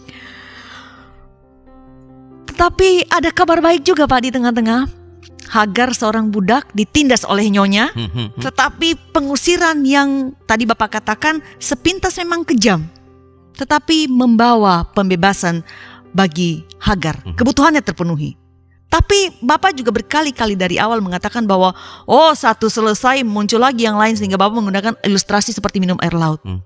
Tetapi ada kabar baik juga Pak di tengah-tengah. Hagar seorang budak ditindas oleh nyonya, Hmm, hmm, hmm. tetapi pengusiran yang tadi Bapak katakan sepintas memang kejam, tetapi membawa pembebasan bagi Hagar. Mhm. Kebutuhannya terpenuhi. Tapi Bapak juga berkali-kali dari awal mengatakan bahwa oh satu selesai muncul lagi yang lain sehingga Bapak menggunakan ilustrasi seperti minum air laut. Hmm.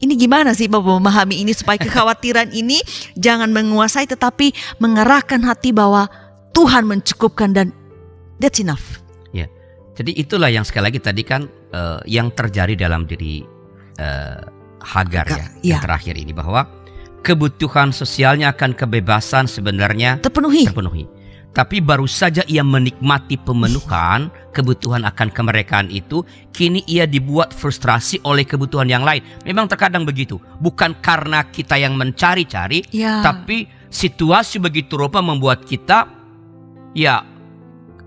Ini gimana sih Bapak memahami ini supaya kekhawatiran ini jangan menguasai tetapi mengarahkan hati bahwa Tuhan mencukupkan dan that's enough. Jadi itulah yang sekali lagi tadi kan eh, yang terjadi dalam diri eh, Hagar ya, Hagar, yang terakhir ini bahwa kebutuhan sosialnya akan kebebasan sebenarnya Terpenuhi. terpenuhi. Tapi baru saja ia menikmati pemenuhan kebutuhan akan kemerdekaan itu, kini ia dibuat frustrasi oleh kebutuhan yang lain. Memang terkadang begitu, bukan karena kita yang mencari-cari, Ya. tapi situasi begitu rupa membuat kita ya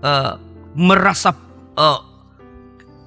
eh, merasa eh,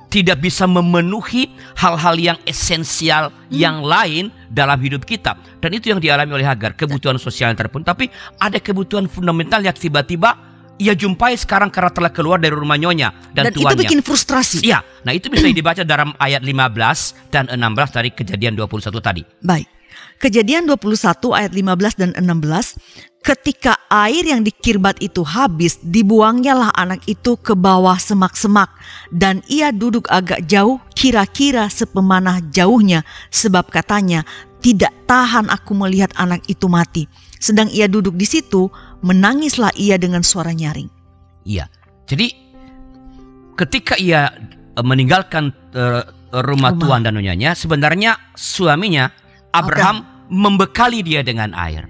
tidak bisa memenuhi hal-hal yang esensial yang lain dalam hidup kita dan itu yang dialami oleh Hagar kebutuhan sosial yang terpenuhi tapi ada kebutuhan fundamental yang tiba-tiba ia jumpai sekarang karena telah keluar dari rumah nyonya dan, dan itu tuannya bikin frustrasi. Ya, nah itu bisa dibaca dalam ayat 15 dan 16 dari kejadian 21 tadi. Baik. Kejadian 21 ayat 15 dan 16, ketika air yang dikirbat itu habis, dibuangnya anak itu ke bawah semak-semak dan ia duduk agak jauh, kira-kira sepemanah jauhnya, sebab katanya, tidak tahan aku melihat anak itu mati. Sedang ia duduk di situ, menangislah ia dengan suara nyaring. Iya. Jadi ketika ia eh, meninggalkan eh, rumah, Rumah. tuan dan nyonyanya, sebenarnya suaminya Abraham membekali dia dengan air.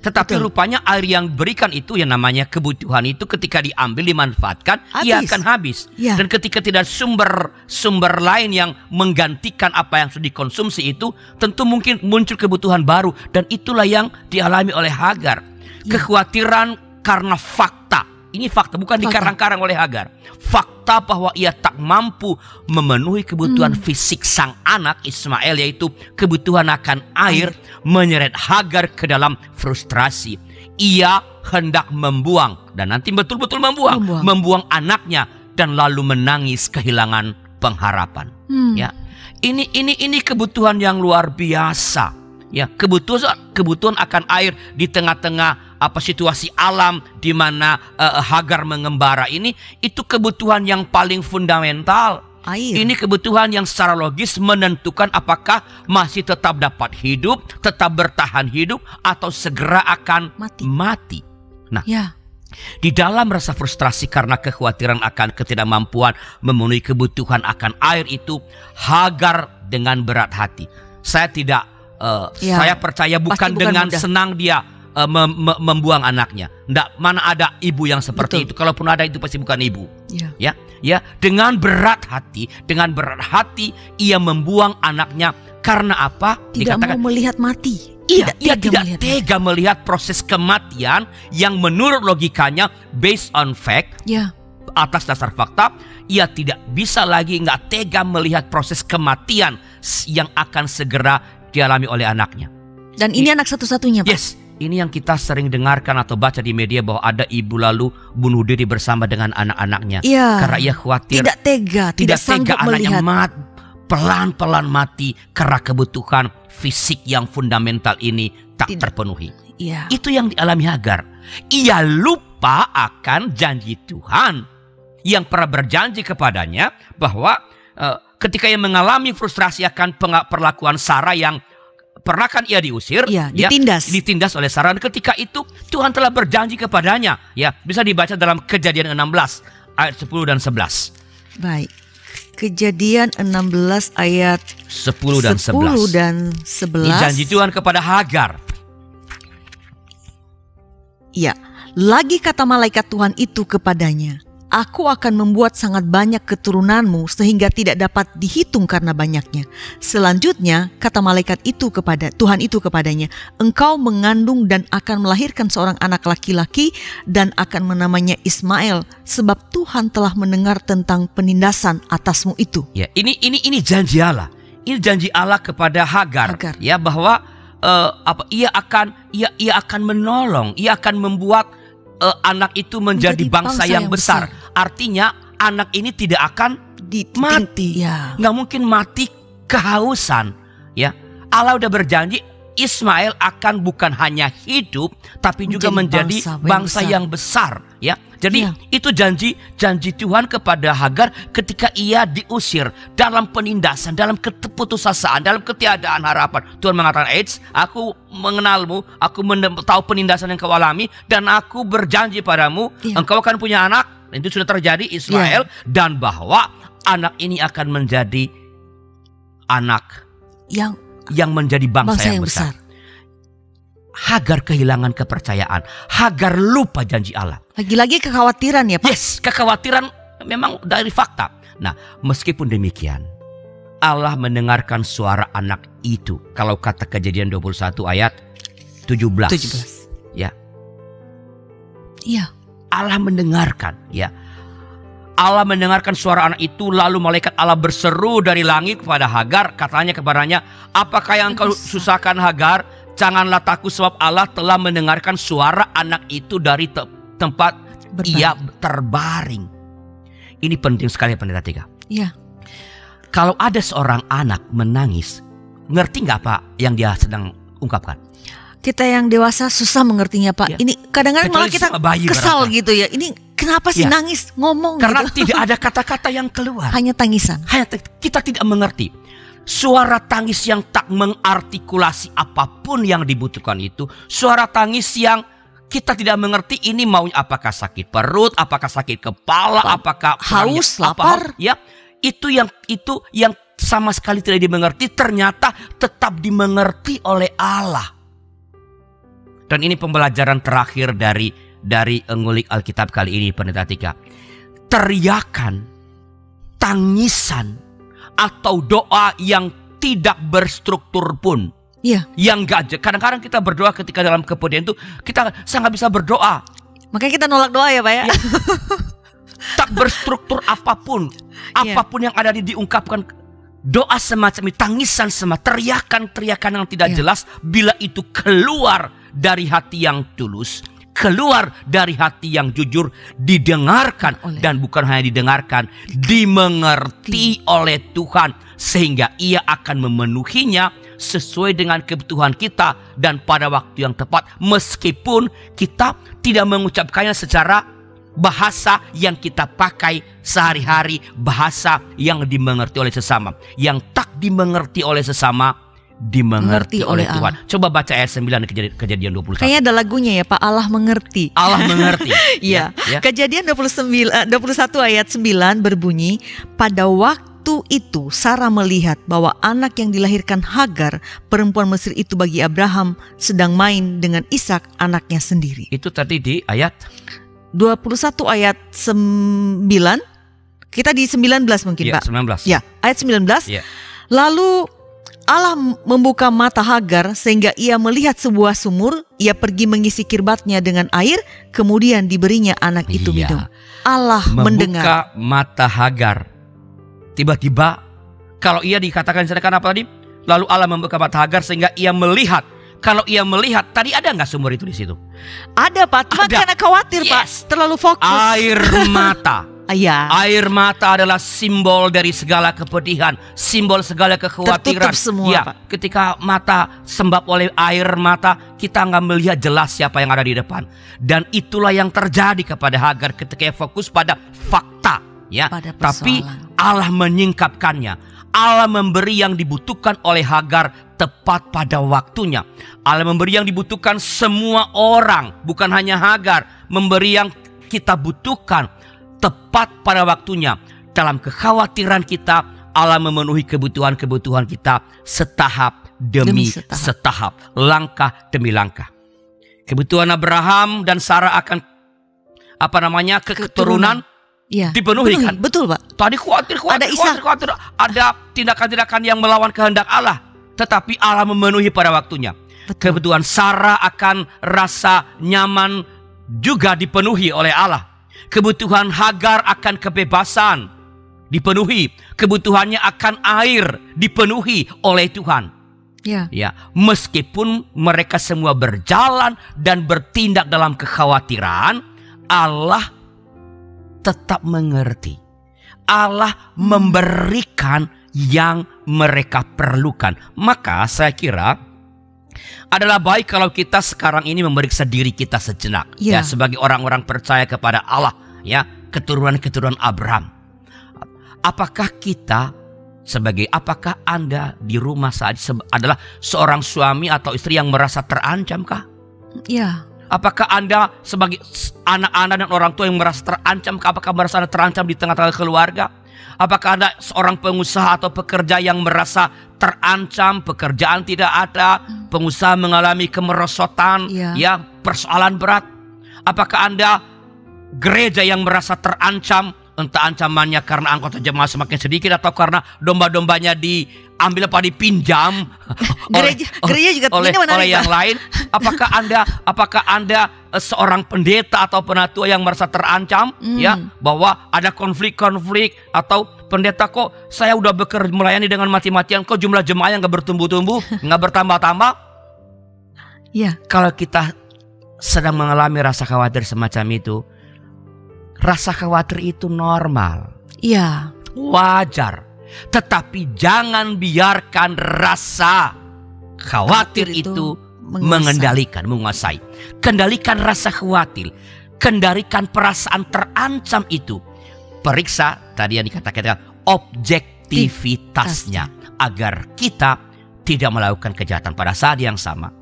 Tetapi Betul. rupanya air yang berikan itu yang namanya kebutuhan itu ketika diambil dimanfaatkan ia Habis. akan habis. Ya. Dan ketika tidak sumber sumber lain yang menggantikan apa yang sudah dikonsumsi itu, tentu mungkin muncul kebutuhan baru dan itulah yang dialami oleh Hagar. Ya. Kekhawatiran karena fakta. Ini fakta bukan dikarang-karang oleh Hagar. Fakta bahwa ia tak mampu memenuhi kebutuhan Hmm. fisik sang anak Ismail yaitu kebutuhan akan air menyeret Hagar ke dalam frustrasi. Ia hendak membuang dan nanti betul-betul membuang, Membuang. membuang anaknya dan lalu menangis kehilangan pengharapan. Hmm. Ya. Ini ini ini kebutuhan yang luar biasa. Ya, kebutuhan kebutuhan akan air di tengah-tengah apa situasi alam di mana eh, Hagar mengembara ini itu kebutuhan yang paling fundamental. Air. Ini kebutuhan yang secara logis menentukan apakah masih tetap dapat hidup, tetap bertahan hidup atau segera akan Mati. mati. Ya. Di dalam rasa frustrasi karena kekhawatiran akan ketidakmampuan memenuhi kebutuhan akan air itu, Hagar dengan berat hati. Saya tidak, uh, Ya, saya percaya bukan, bukan dengan mudah. senang dia uh, mem- mem- membuang anaknya. Nggak, mana ada ibu yang seperti Betul. itu. Kalaupun ada itu pasti bukan ibu. Ya. Ya, ya, dengan berat hati, dengan berat hati ia membuang anaknya karena apa? Tidak mau melihat mati. Iya, ia tega tidak melihat tega melihat proses kematian yang menurut logikanya based on fact Ya, atas dasar fakta, ia tidak bisa lagi nggak tega melihat proses kematian yang akan segera dialami oleh anaknya. dan ini anak satu-satunya, Pak. Yes, ini yang kita sering dengarkan atau baca di media bahwa ada ibu lalu bunuh diri bersama dengan anak-anaknya Iya. karena ia khawatir Tidak tega, tidak, tidak sanggup tega anaknya melihat. mat, pelan-pelan mati karena kebutuhan fisik yang fundamental ini tak Tidak. terpenuhi. Iya. Itu yang dialami Hagar. Ia lupa akan janji Tuhan yang pernah berjanji kepadanya bahwa eh, ketika ia mengalami frustrasi akan perlakuan Sarah yang pernah kan ia diusir, Iya, ya, ditindas. ditindas oleh Sarah. Dan ketika itu Tuhan telah berjanji kepadanya, ya bisa dibaca dalam Kejadian 16 ayat 10 dan 11. Baik. Kejadian 16 ayat 10 dan 10 11. dan Ini 11. janji Tuhan kepada Hagar. Iya. Lagi kata malaikat Tuhan itu kepadanya, Aku akan membuat sangat banyak keturunanmu sehingga tidak dapat dihitung karena banyaknya. Selanjutnya, kata malaikat itu kepada Tuhan itu kepadanya, Engkau mengandung dan akan melahirkan seorang anak laki-laki dan akan menamanya Ismail, sebab Tuhan telah mendengar tentang penindasan atasmu itu. Ya, ini ini ini janji Allah. Ini janji Allah kepada Hagar, Hagar. ya bahwa eh, apa ia akan ia ia akan menolong, ia akan membuat eh, anak itu menjadi, Menjadi bangsa, bangsa yang, yang besar. Artinya anak ini tidak akan Di, mati. Ya. nggak mungkin mati kehausan, ya. Allah udah berjanji Ismail akan bukan hanya hidup tapi juga Menjadi menjadi bangsa bangsa, yang yang besar, ya. Jadi Iya. itu janji janji Tuhan kepada Hagar ketika ia diusir dalam penindasan, dalam keputusasaan, dalam ketiadaan harapan. Tuhan mengatakan, "Eits, aku mengenalmu, aku tahu penindasan yang kau alami dan aku berjanji padamu, Iya. engkau akan punya anak." Dan Itu sudah terjadi Ismail dan bahwa anak ini akan menjadi anak Yang yang menjadi bangsa, bangsa yang, yang besar. besar. Hagar kehilangan kepercayaan. Hagar lupa janji Allah. Lagi-lagi kekhawatiran ya Pak. Yes, kekhawatiran memang dari fakta. Nah, meskipun demikian, Allah mendengarkan suara anak itu. Kalau kata kejadian 21 ayat 17. 17. Ya. Iya. Allah mendengarkan, ya. Allah mendengarkan suara anak itu lalu malaikat Allah berseru dari langit kepada Hagar katanya kepadanya apakah yang kau susahkan Hagar janganlah takut sebab Allah telah mendengarkan suara anak itu dari te- tempat Berbaring. ia terbaring ini penting sekali pendeta tiga Iya. kalau ada seorang anak menangis ngerti nggak pak yang dia sedang ungkapkan Kita yang dewasa susah mengertinya Pak. Ya. Ini kadang-kadang malah kita bayi kesal barangkali. gitu ya. Ini kenapa sih Ya. nangis ngomong karena gitu. tidak ada kata-kata yang keluar Hanya tangisan. Hanya kita tidak mengerti. Suara tangis yang tak mengartikulasi apa pun yang dibutuhkan itu, suara tangis yang kita tidak mengerti ini maunya apakah sakit perut, apakah sakit kepala, Pa- apakah haus, apa, lapar. ya. Itu yang itu yang sama sekali tidak dimengerti ternyata tetap dimengerti oleh Allah. Dan ini pembelajaran terakhir dari dari ngulik Alkitab kali ini Pendeta Tika. Teriakan, tangisan, atau doa yang tidak berstruktur pun. Iya. Yang gak kadang-kadang kita berdoa ketika dalam kepedihan itu kita sangat bisa berdoa Makanya kita nolak doa ya Pak ya. tak berstruktur apa pun, Iya. apa pun yang ada di diungkapkan doa semacam ini, tangisan semacam teriakan-teriakan yang tidak Iya. jelas bila itu keluar dari hati yang tulus, keluar dari hati yang jujur, didengarkan Oleh- dan bukan hanya didengarkan, dimengerti oleh Tuhan sehingga ia akan memenuhinya sesuai dengan kebutuhan kita dan pada waktu yang tepat meskipun kita tidak mengucapkannya secara bahasa yang kita pakai sehari-hari, bahasa yang dimengerti oleh sesama. Yang tak dimengerti oleh sesama, dimengerti Mengerti oleh oleh Tuhan. Coba baca ayat 9 kejadian, kejadian 21. Kayaknya ada lagunya ya Pak Allah mengerti. Allah mengerti. Iya. ya. Kejadian 29 eh, 21 ayat 9 berbunyi, pada waktu itu Sarah melihat bahwa anak yang dilahirkan Hagar, perempuan Mesir itu bagi Abraham sedang main dengan Ishak anaknya sendiri. Itu tadi di ayat 21 ayat 9 kita di 19 mungkin ya, Pak. 19. Ya, ayat 19. Ya. Lalu Allah membuka mata Hagar sehingga ia melihat sebuah sumur, ia pergi mengisi kirbatnya dengan air, kemudian diberinya anak itu Iya. minum. Allah mendengar. Membuka mata Hagar. Tiba-tiba kalau ia dikatakan sedangkan apa tadi? Lalu Allah membuka mata Hagar sehingga ia melihat. Kalau ia melihat, tadi ada nggak sumur itu di situ? Ada Pak, cuma Ada. karena khawatir Yes. Pak, terlalu fokus. Air mata. Ya, Air mata adalah simbol dari segala kepedihan, simbol segala kekhawatiran. Tertutup semua, ya, Pak. ketika mata sembab oleh air mata, kita nggak melihat jelas siapa yang ada di depan. Dan itulah yang terjadi kepada Hagar ketika fokus pada fakta, ya. Pada Tapi. Allah menyingkapkannya. Allah memberi yang dibutuhkan oleh Hagar tepat pada waktunya. Allah memberi yang dibutuhkan semua orang, bukan hanya Hagar, memberi yang kita butuhkan tepat pada waktunya. Dalam kekhawatiran kita, Allah memenuhi kebutuhan-kebutuhan kita setahap demi, Demi setahap. setahap, langkah demi langkah. Kebutuhan Abraham dan Sarah akan apa namanya keturunan ya. dipenuhi kan? Betul Pak. Tadi khawatir, khawatir, Ada Ishak. khawatir, khawatir. Ada tindakan-tindakan yang melawan kehendak Allah. Tetapi Allah memenuhi pada waktunya. Betul. Kebutuhan Sarah akan rasa nyaman juga dipenuhi oleh Allah. Kebutuhan Hagar akan kebebasan dipenuhi. Kebutuhannya akan air dipenuhi oleh Tuhan. Ya. Ya, meskipun mereka semua berjalan dan bertindak dalam kekhawatiran, Allah tetap mengerti. Allah memberikan yang mereka perlukan. Maka saya kira adalah baik kalau kita sekarang ini memeriksa diri kita sejenak ya Ya. sebagai orang-orang percaya kepada Allah ya, keturunan-keturunan Abraham. Apakah kita sebagai apakah Anda di rumah saat adalah seorang suami atau istri yang merasa terancam kah? Ya. Apakah Anda sebagai anak-anak dan orang tua yang merasa terancam? Apakah merasa Anda terancam di tengah-tengah keluarga? Apakah Anda seorang pengusaha atau pekerja yang merasa terancam, pekerjaan tidak ada, pengusaha mengalami kemerosotan, Iya. ya, persoalan berat? Apakah Anda gereja yang merasa terancam, entah ancamannya karena anggota jemaah semakin sedikit atau karena domba-dombanya diambil apa dipinjam. Gereja- gereja juga oleh, menarik, oleh yang lain. Apakah anda apakah anda eh, seorang pendeta atau penatua yang merasa terancam? Hmm. ya bahwa ada konflik-konflik atau pendeta kok saya udah bekerja melayani dengan mati-matian kok jumlah jemaah yang nggak bertumbuh-tumbuh nggak bertambah-tambah? Ya. kalau kita sedang mengalami rasa khawatir semacam itu rasa khawatir itu normal Ya. wajar. Tetapi jangan biarkan rasa khawatir Khawatir itu itu menguasai. mengendalikan, menguasai. Kendalikan rasa khawatir, kendalikan perasaan terancam itu. Periksa tadi yang dikatakan objektivitasnya agar kita tidak melakukan kejahatan pada saat yang sama.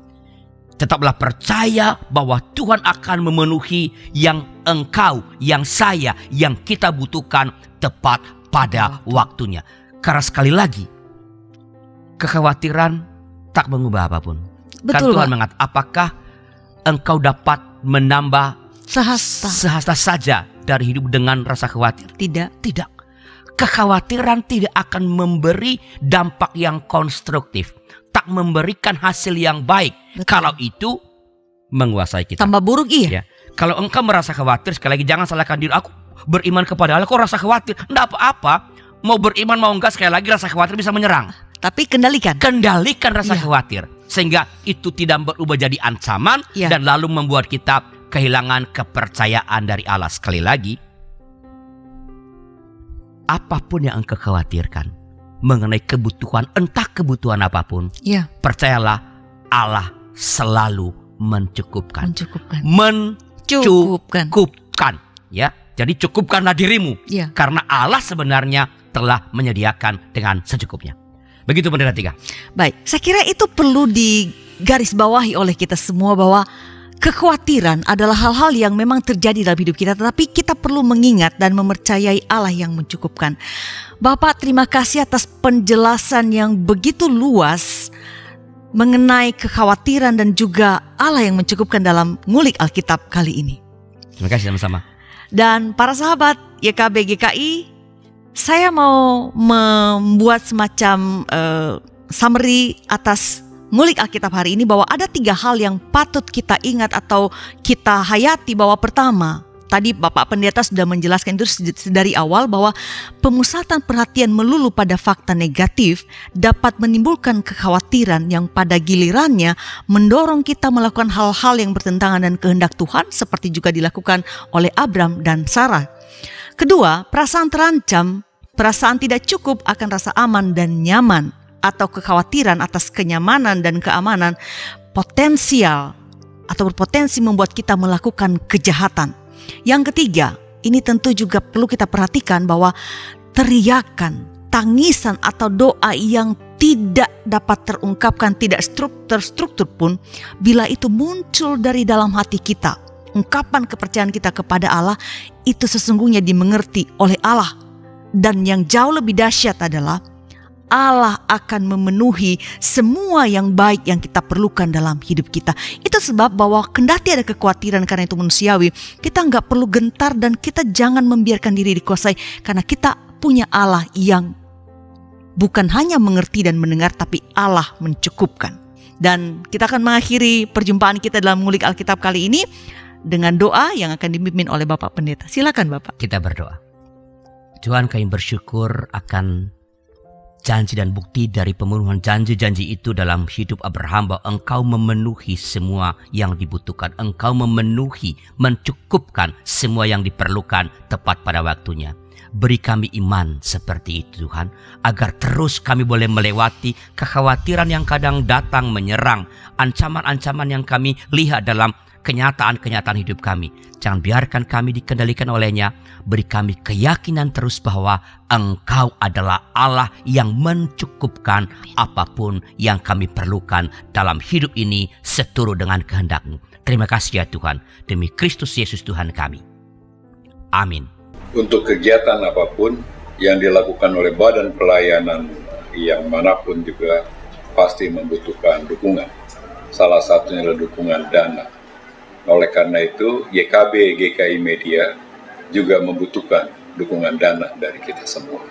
Tetaplah percaya bahwa Tuhan akan memenuhi yang engkau, yang saya, yang kita butuhkan tepat pada waktunya. Karena sekali lagi, kekhawatiran tak mengubah apa pun. kan Betul, Tuhan Pak. mengatakan, apakah engkau dapat menambah Sehasta. sehasta saja dari hidup dengan rasa khawatir? Tidak. Tidak. Kekhawatiran tidak akan memberi dampak yang konstruktif. Tak memberikan hasil yang baik. Betul. Kalau itu menguasai kita. Tambah buruk iya. Ya. Kalau engkau merasa khawatir, sekali lagi jangan salahkan diri. Aku beriman kepada Allah, kok rasa khawatir? Tidak apa-apa. Mau beriman mau enggak, sekali lagi rasa khawatir bisa menyerang. Tapi kendalikan. Kendalikan rasa Iya. khawatir. Sehingga itu tidak berubah jadi ancaman Iya. dan lalu membuat kita kehilangan kepercayaan dari Allah. Sekali lagi, apa pun yang engkau khawatirkan mengenai kebutuhan, entah kebutuhan apa pun, Ya. percayalah Allah selalu mencukupkan. Mencukupkan. Mencukupkan. Cukupkan. Ya, jadi cukupkanlah dirimu Ya. karena Allah sebenarnya telah menyediakan dengan secukupnya. Begitu pendeta tiga. Baik, saya kira itu perlu digarisbawahi oleh kita semua bahwa kekhawatiran adalah hal-hal yang memang terjadi dalam hidup kita, tetapi kita perlu mengingat dan mempercayai Allah yang mencukupkan. Bapak, terima kasih atas penjelasan yang begitu luas mengenai kekhawatiran dan juga Allah yang mencukupkan dalam ngulik Alkitab kali ini. Terima kasih sama-sama. Dan para sahabat YKB GKI, saya mau membuat semacam uh, summary atas ngulik Alkitab hari ini bahwa ada tiga hal yang patut kita ingat atau kita hayati bahwa pertama, tadi Bapak Pendeta sudah menjelaskan itu dari awal bahwa pemusatan perhatian melulu pada fakta negatif dapat menimbulkan kekhawatiran yang pada gilirannya mendorong kita melakukan hal-hal yang bertentangan dengan kehendak Tuhan seperti juga dilakukan oleh Abram dan Sarah. Kedua, perasaan terancam, perasaan tidak cukup akan rasa aman dan nyaman atau kekhawatiran atas kenyamanan dan keamanan potensial atau berpotensi membuat kita melakukan kejahatan. Yang ketiga, ini tentu juga perlu kita perhatikan bahwa teriakan, tangisan atau doa yang tidak dapat terungkapkan, tidak terstruktur pun, bila itu muncul dari dalam hati kita, ungkapan kepercayaan kita kepada Allah itu sesungguhnya dimengerti oleh Allah. Dan yang jauh lebih dahsyat adalah Allah akan memenuhi semua yang baik yang kita perlukan dalam hidup kita. Itu sebab bahwa kendati ada kekhawatiran karena itu manusiawi, kita nggak perlu gentar dan kita jangan membiarkan diri dikuasai karena kita punya Allah yang bukan hanya mengerti dan mendengar tapi Allah mencukupkan. Dan kita akan mengakhiri perjumpaan kita dalam ngulik Alkitab kali ini dengan doa yang akan dipimpin oleh Bapak Pendeta. Silakan Bapak. Kita berdoa. Tuhan kami bersyukur akan janji dan bukti dari pemenuhan janji-janji itu dalam hidup Abraham bahwa engkau memenuhi semua yang dibutuhkan. Engkau memenuhi, mencukupkan semua yang diperlukan tepat pada waktunya. Beri kami iman seperti itu Tuhan, agar terus kami boleh melewati kekhawatiran yang kadang datang menyerang, ancaman-ancaman yang kami lihat dalam kenyataan-kenyataan hidup kami. Jangan biarkan kami dikendalikan olehnya. Beri kami keyakinan terus bahwa Engkau adalah Allah yang mencukupkan apa pun yang kami perlukan dalam hidup ini seturut dengan kehendakmu. Terima kasih ya Tuhan. Demi Kristus Yesus Tuhan kami. Amin. Untuk kegiatan apa pun yang dilakukan oleh badan pelayanan yang mana pun juga pasti membutuhkan dukungan. Salah satunya adalah dukungan dana oleh karena itu, YKB GKI Media juga membutuhkan dukungan dana dari kita semua.